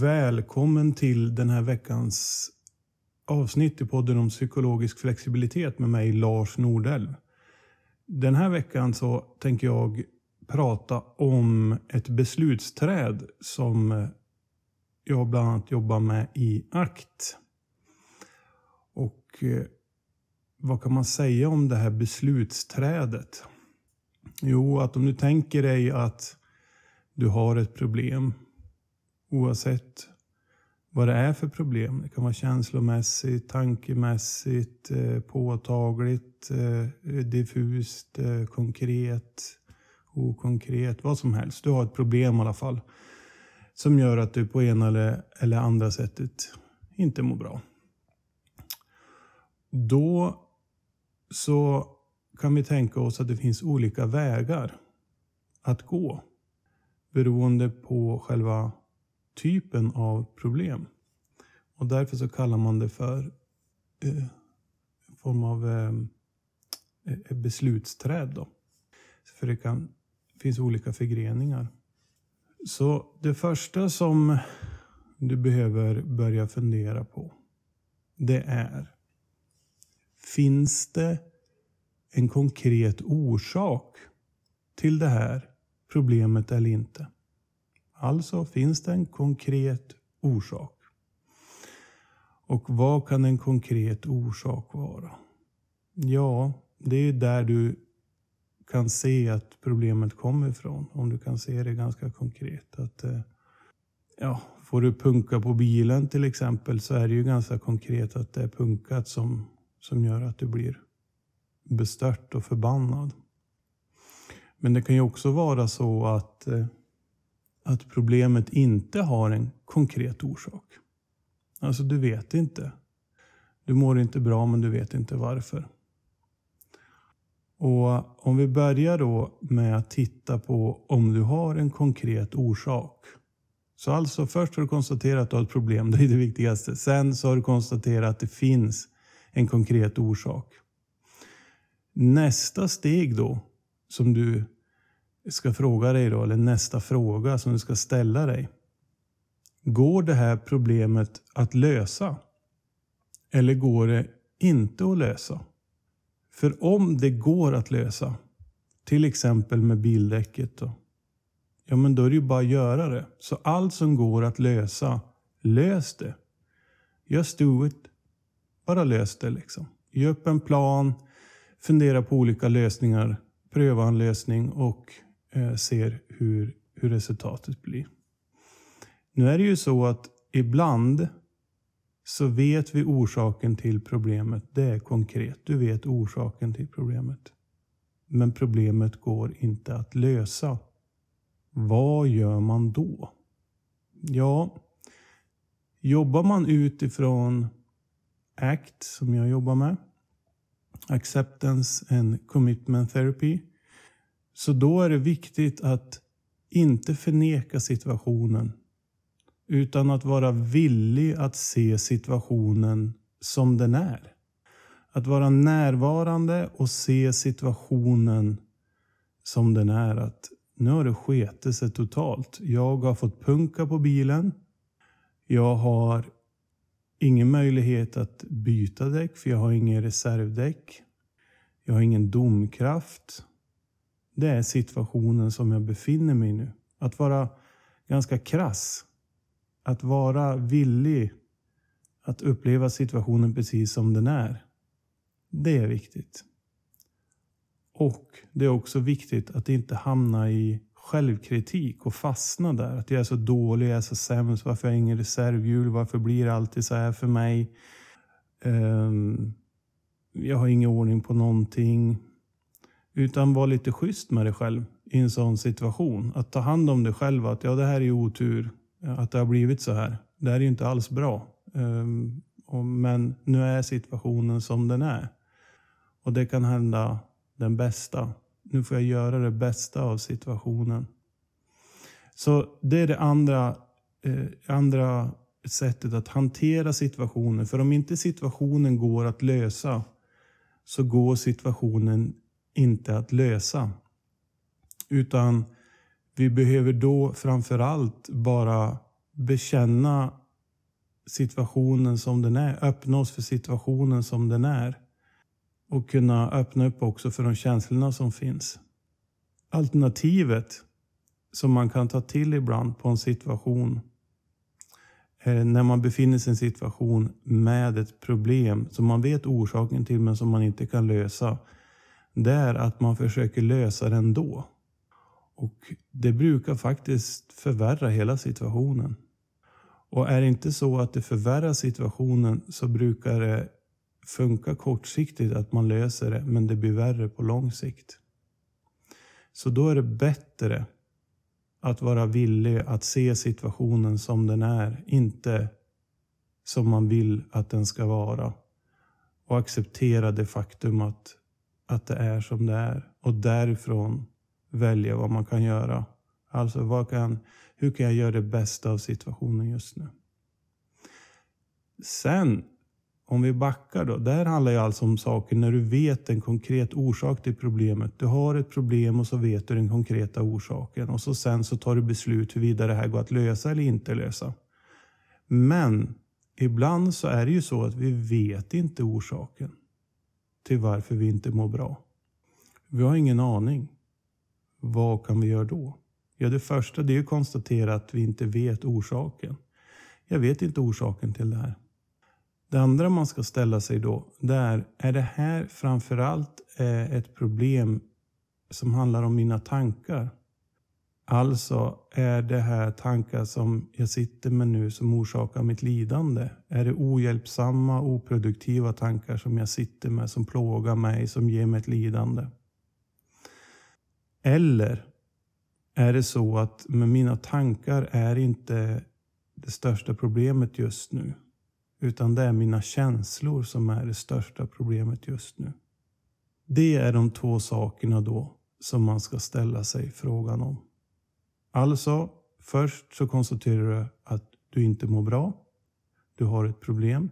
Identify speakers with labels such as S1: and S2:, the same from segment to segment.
S1: Välkommen till den här veckans avsnitt i podden om psykologisk flexibilitet med mig Lars Nordelv. Den här veckan så tänker jag prata om ett beslutsträd som jag bland annat jobbar med i ACT. Och eh, vad kan man säga om det här beslutsträdet? Jo, att om du tänker dig att du har ett problem oavsett vad det är för problem. Det kan vara känslomässigt, tankemässigt, eh, påtagligt, eh, diffust, eh, konkret, okonkret, vad som helst. Du har ett problem i alla fall som gör att du på ena eller, eller andra sättet inte mår bra. Då så kan vi tänka oss att det finns olika vägar att gå beroende på själva typen av problem. Och därför så kallar man det för eh, form av eh, eh beslutsträd. Då. För det kan, finns olika förgreningar. Så det första som du behöver börja fundera på, det är Finns det en konkret orsak till det här problemet eller inte? Alltså finns det en konkret orsak. Och vad kan en konkret orsak vara? Ja, det är där du kan se att problemet kommer ifrån. Om du kan se det ganska konkret. Att, eh, ja, får du punka på bilen till exempel så är det ju ganska konkret att det är punkat som, som gör att du blir bestört och förbannad. Men det kan ju också vara så att eh, att problemet inte har en konkret orsak. Alltså, du vet inte. Du mår inte bra, men du vet inte varför. Och Om vi börjar då med att titta på om du har en konkret orsak. Så alltså först har du konstaterat att du har ett problem, det är det viktigaste. Sen så har du konstaterat att det finns en konkret orsak. Nästa steg då, som du ska fråga dig då, eller nästa fråga som du ska ställa dig. Går det här problemet att lösa? Eller går det inte att lösa? För om det går att lösa, till exempel med bildäcket då, ja men då är det ju bara att göra det. Så allt som går att lösa, lös det. Just do it. Bara lös det liksom. Gör upp en plan, fundera på olika lösningar, pröva en lösning och Eh, ser hur, hur resultatet blir. Nu är det ju så att ibland så vet vi orsaken till problemet. Det är konkret. Du vet orsaken till problemet. Men problemet går inte att lösa. Vad gör man då? Ja, jobbar man utifrån ACT som jag jobbar med, Acceptance and Commitment Therapy, så då är det viktigt att inte förneka situationen. Utan att vara villig att se situationen som den är. Att vara närvarande och se situationen som den är. Att nu har det sketit sig totalt. Jag har fått punka på bilen. Jag har ingen möjlighet att byta däck för jag har ingen reservdäck. Jag har ingen domkraft. Det är situationen som jag befinner mig i nu. Att vara ganska krass. Att vara villig att uppleva situationen precis som den är. Det är viktigt. Och det är också viktigt att inte hamna i självkritik och fastna där. Att jag är så dålig, jag är så sämst, varför har jag ingen reservhjul, varför blir det alltid så här för mig? Um, jag har ingen ordning på någonting. Utan var lite schysst med dig själv i en sån situation. Att ta hand om dig själv. Att ja, det här är ju otur. Att det har blivit så här. Det här är ju inte alls bra. Ehm, men nu är situationen som den är. Och det kan hända den bästa. Nu får jag göra det bästa av situationen. Så det är det andra, eh, andra sättet att hantera situationen. För om inte situationen går att lösa så går situationen inte att lösa. Utan vi behöver då framför allt bara bekänna situationen som den är. Öppna oss för situationen som den är. Och kunna öppna upp också för de känslorna som finns. Alternativet som man kan ta till ibland på en situation när man befinner sig i en situation med ett problem som man vet orsaken till men som man inte kan lösa. Det är att man försöker lösa det ändå. Och det brukar faktiskt förvärra hela situationen. Och är det inte så att det förvärrar situationen så brukar det funka kortsiktigt att man löser det men det blir värre på lång sikt. Så då är det bättre att vara villig att se situationen som den är, inte som man vill att den ska vara. Och acceptera det faktum att, att det är som det är. Och därifrån välja vad man kan göra. Alltså vad kan, hur kan jag göra det bästa av situationen just nu? Sen, om vi backar då. Det här handlar ju alltså om saker när du vet en konkret orsak till problemet. Du har ett problem och så vet du den konkreta orsaken. Och så sen så tar du beslut huruvida det här går att lösa eller inte lösa. Men ibland så är det ju så att vi vet inte orsaken till varför vi inte mår bra. Vi har ingen aning. Vad kan vi göra då? Ja, det första det är att konstatera att vi inte vet orsaken. Jag vet inte orsaken till det här. Det andra man ska ställa sig då, det är, är det här framförallt eh, ett problem som handlar om mina tankar? Alltså, är det här tankar som jag sitter med nu som orsakar mitt lidande? Är det ohjälpsamma, oproduktiva tankar som jag sitter med, som plågar mig, som ger mig ett lidande? Eller är det så att med mina tankar är inte det största problemet just nu. Utan det är mina känslor som är det största problemet just nu. Det är de två sakerna då som man ska ställa sig frågan om. Alltså, först så konstaterar du att du inte mår bra. Du har ett problem.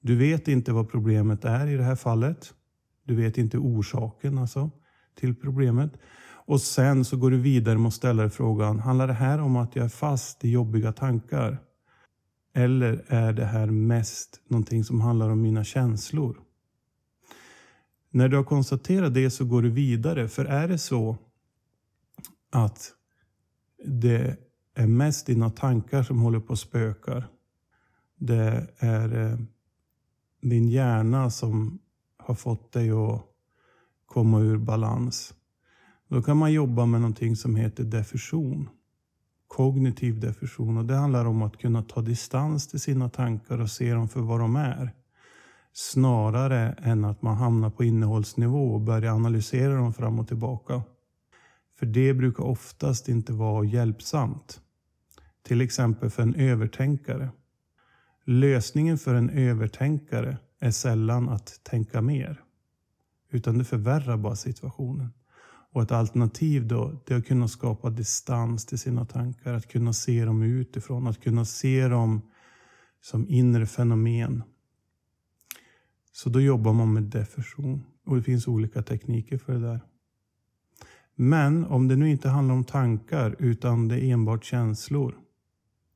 S1: Du vet inte vad problemet är i det här fallet. Du vet inte orsaken alltså till problemet. Och sen så går du vidare med att ställa dig frågan, handlar det här om att jag är fast i jobbiga tankar? Eller är det här mest någonting som handlar om mina känslor? När du har konstaterat det så går du vidare. För är det så att det är mest dina tankar som håller på att spökar. Det är eh, din hjärna som har fått dig att komma ur balans. Då kan man jobba med någonting som heter diffusion. Kognitiv diffusion. Och det handlar om att kunna ta distans till sina tankar och se dem för vad de är. Snarare än att man hamnar på innehållsnivå och börjar analysera dem fram och tillbaka. För det brukar oftast inte vara hjälpsamt. Till exempel för en övertänkare. Lösningen för en övertänkare är sällan att tänka mer. Utan det förvärrar bara situationen. Och ett alternativ då, det är att kunna skapa distans till sina tankar. Att kunna se dem utifrån, att kunna se dem som inre fenomen. Så då jobbar man med depression. Och det finns olika tekniker för det där. Men om det nu inte handlar om tankar utan det är enbart känslor.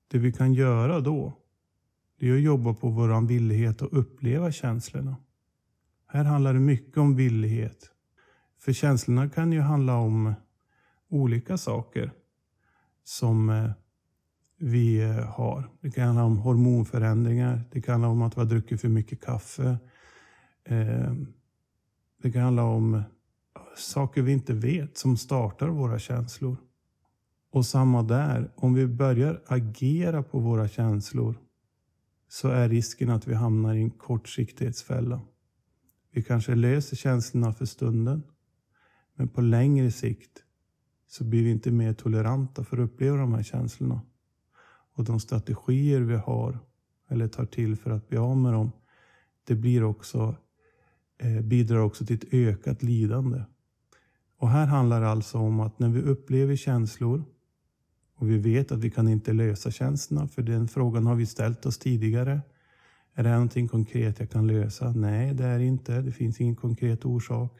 S1: Det vi kan göra då, det är att jobba på vår villighet att uppleva känslorna. Här handlar det mycket om villighet. För känslorna kan ju handla om olika saker som eh, vi eh, har. Det kan handla om hormonförändringar. Det kan handla om att vi har druckit för mycket kaffe. Eh, det kan handla om saker vi inte vet som startar våra känslor. Och samma där, om vi börjar agera på våra känslor så är risken att vi hamnar i en kortsiktighetsfälla. Vi kanske löser känslorna för stunden men på längre sikt så blir vi inte mer toleranta för att uppleva de här känslorna. Och de strategier vi har eller tar till för att bli av med dem, det blir också, Eh, bidrar också till ett ökat lidande. Och här handlar det alltså om att när vi upplever känslor och vi vet att vi kan inte lösa känslorna, för den frågan har vi ställt oss tidigare. Är det här någonting konkret jag kan lösa? Nej, det är det inte. Det finns ingen konkret orsak.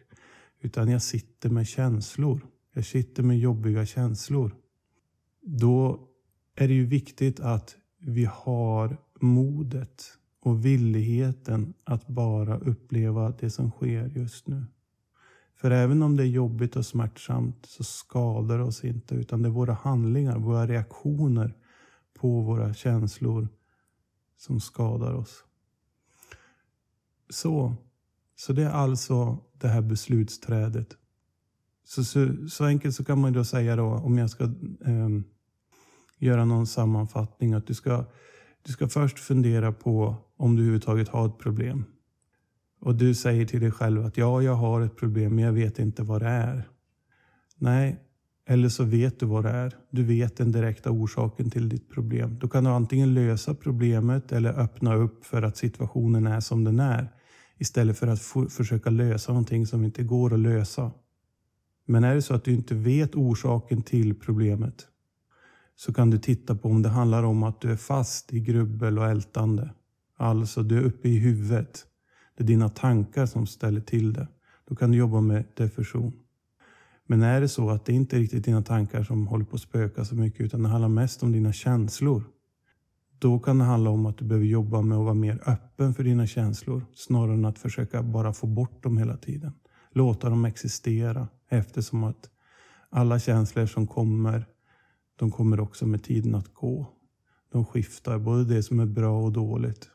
S1: Utan jag sitter med känslor. Jag sitter med jobbiga känslor. Då är det ju viktigt att vi har modet och villigheten att bara uppleva det som sker just nu. För även om det är jobbigt och smärtsamt så skadar det oss inte utan det är våra handlingar, våra reaktioner på våra känslor som skadar oss. Så, så det är alltså det här beslutsträdet. Så, så, så enkelt så kan man då säga då, om jag ska eh, göra någon sammanfattning, att du ska, du ska först fundera på om du överhuvudtaget har ett problem. Och du säger till dig själv att ja, jag har ett problem, men jag vet inte vad det är. Nej, eller så vet du vad det är. Du vet den direkta orsaken till ditt problem. Då kan du antingen lösa problemet eller öppna upp för att situationen är som den är. Istället för att försöka lösa någonting som inte går att lösa. Men är det så att du inte vet orsaken till problemet så kan du titta på om det handlar om att du är fast i grubbel och ältande. Alltså du är uppe i huvudet. Det är dina tankar som ställer till det. Då kan du jobba med depression. Men är det så att det inte är riktigt dina tankar som håller på att spöka så mycket utan det handlar mest om dina känslor. Då kan det handla om att du behöver jobba med att vara mer öppen för dina känslor snarare än att försöka bara få bort dem hela tiden. Låta dem existera eftersom att alla känslor som kommer, de kommer också med tiden att gå. De skiftar, både det som är bra och dåligt.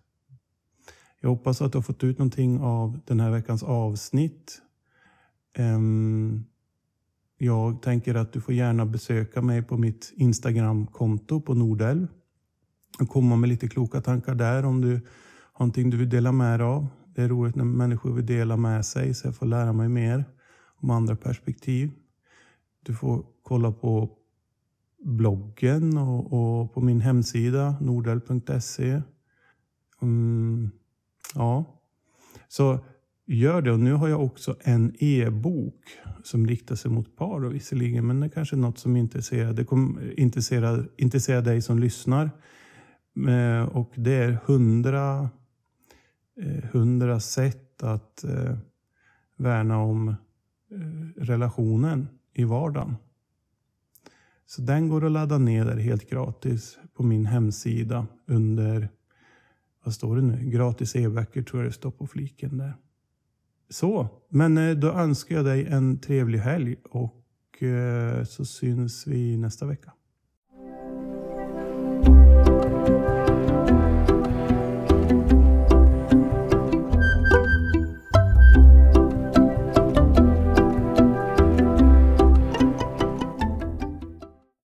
S1: Jag hoppas att du har fått ut någonting av den här veckans avsnitt. Ehm, jag tänker att du får gärna besöka mig på mitt Instagramkonto på Nordelv. och komma med lite kloka tankar där om du har någonting du vill dela med dig av. Det är roligt när människor vill dela med sig så jag får lära mig mer om andra perspektiv. Du får kolla på bloggen och, och på min hemsida nordel.se. Mm, ja, så gör det. Och nu har jag också en e-bok som riktar sig mot par och visserligen, men det är kanske är något som intresserar, det kom, intresserar, intresserar dig som lyssnar. Eh, och det är hundra, eh, hundra sätt att eh, värna om eh, relationen i vardagen. Så den går att ladda ner där helt gratis på min hemsida under, vad står det nu, gratis e-böcker tror jag det står på fliken där. Så, men eh, då önskar jag dig en trevlig helg och eh, så syns vi nästa vecka.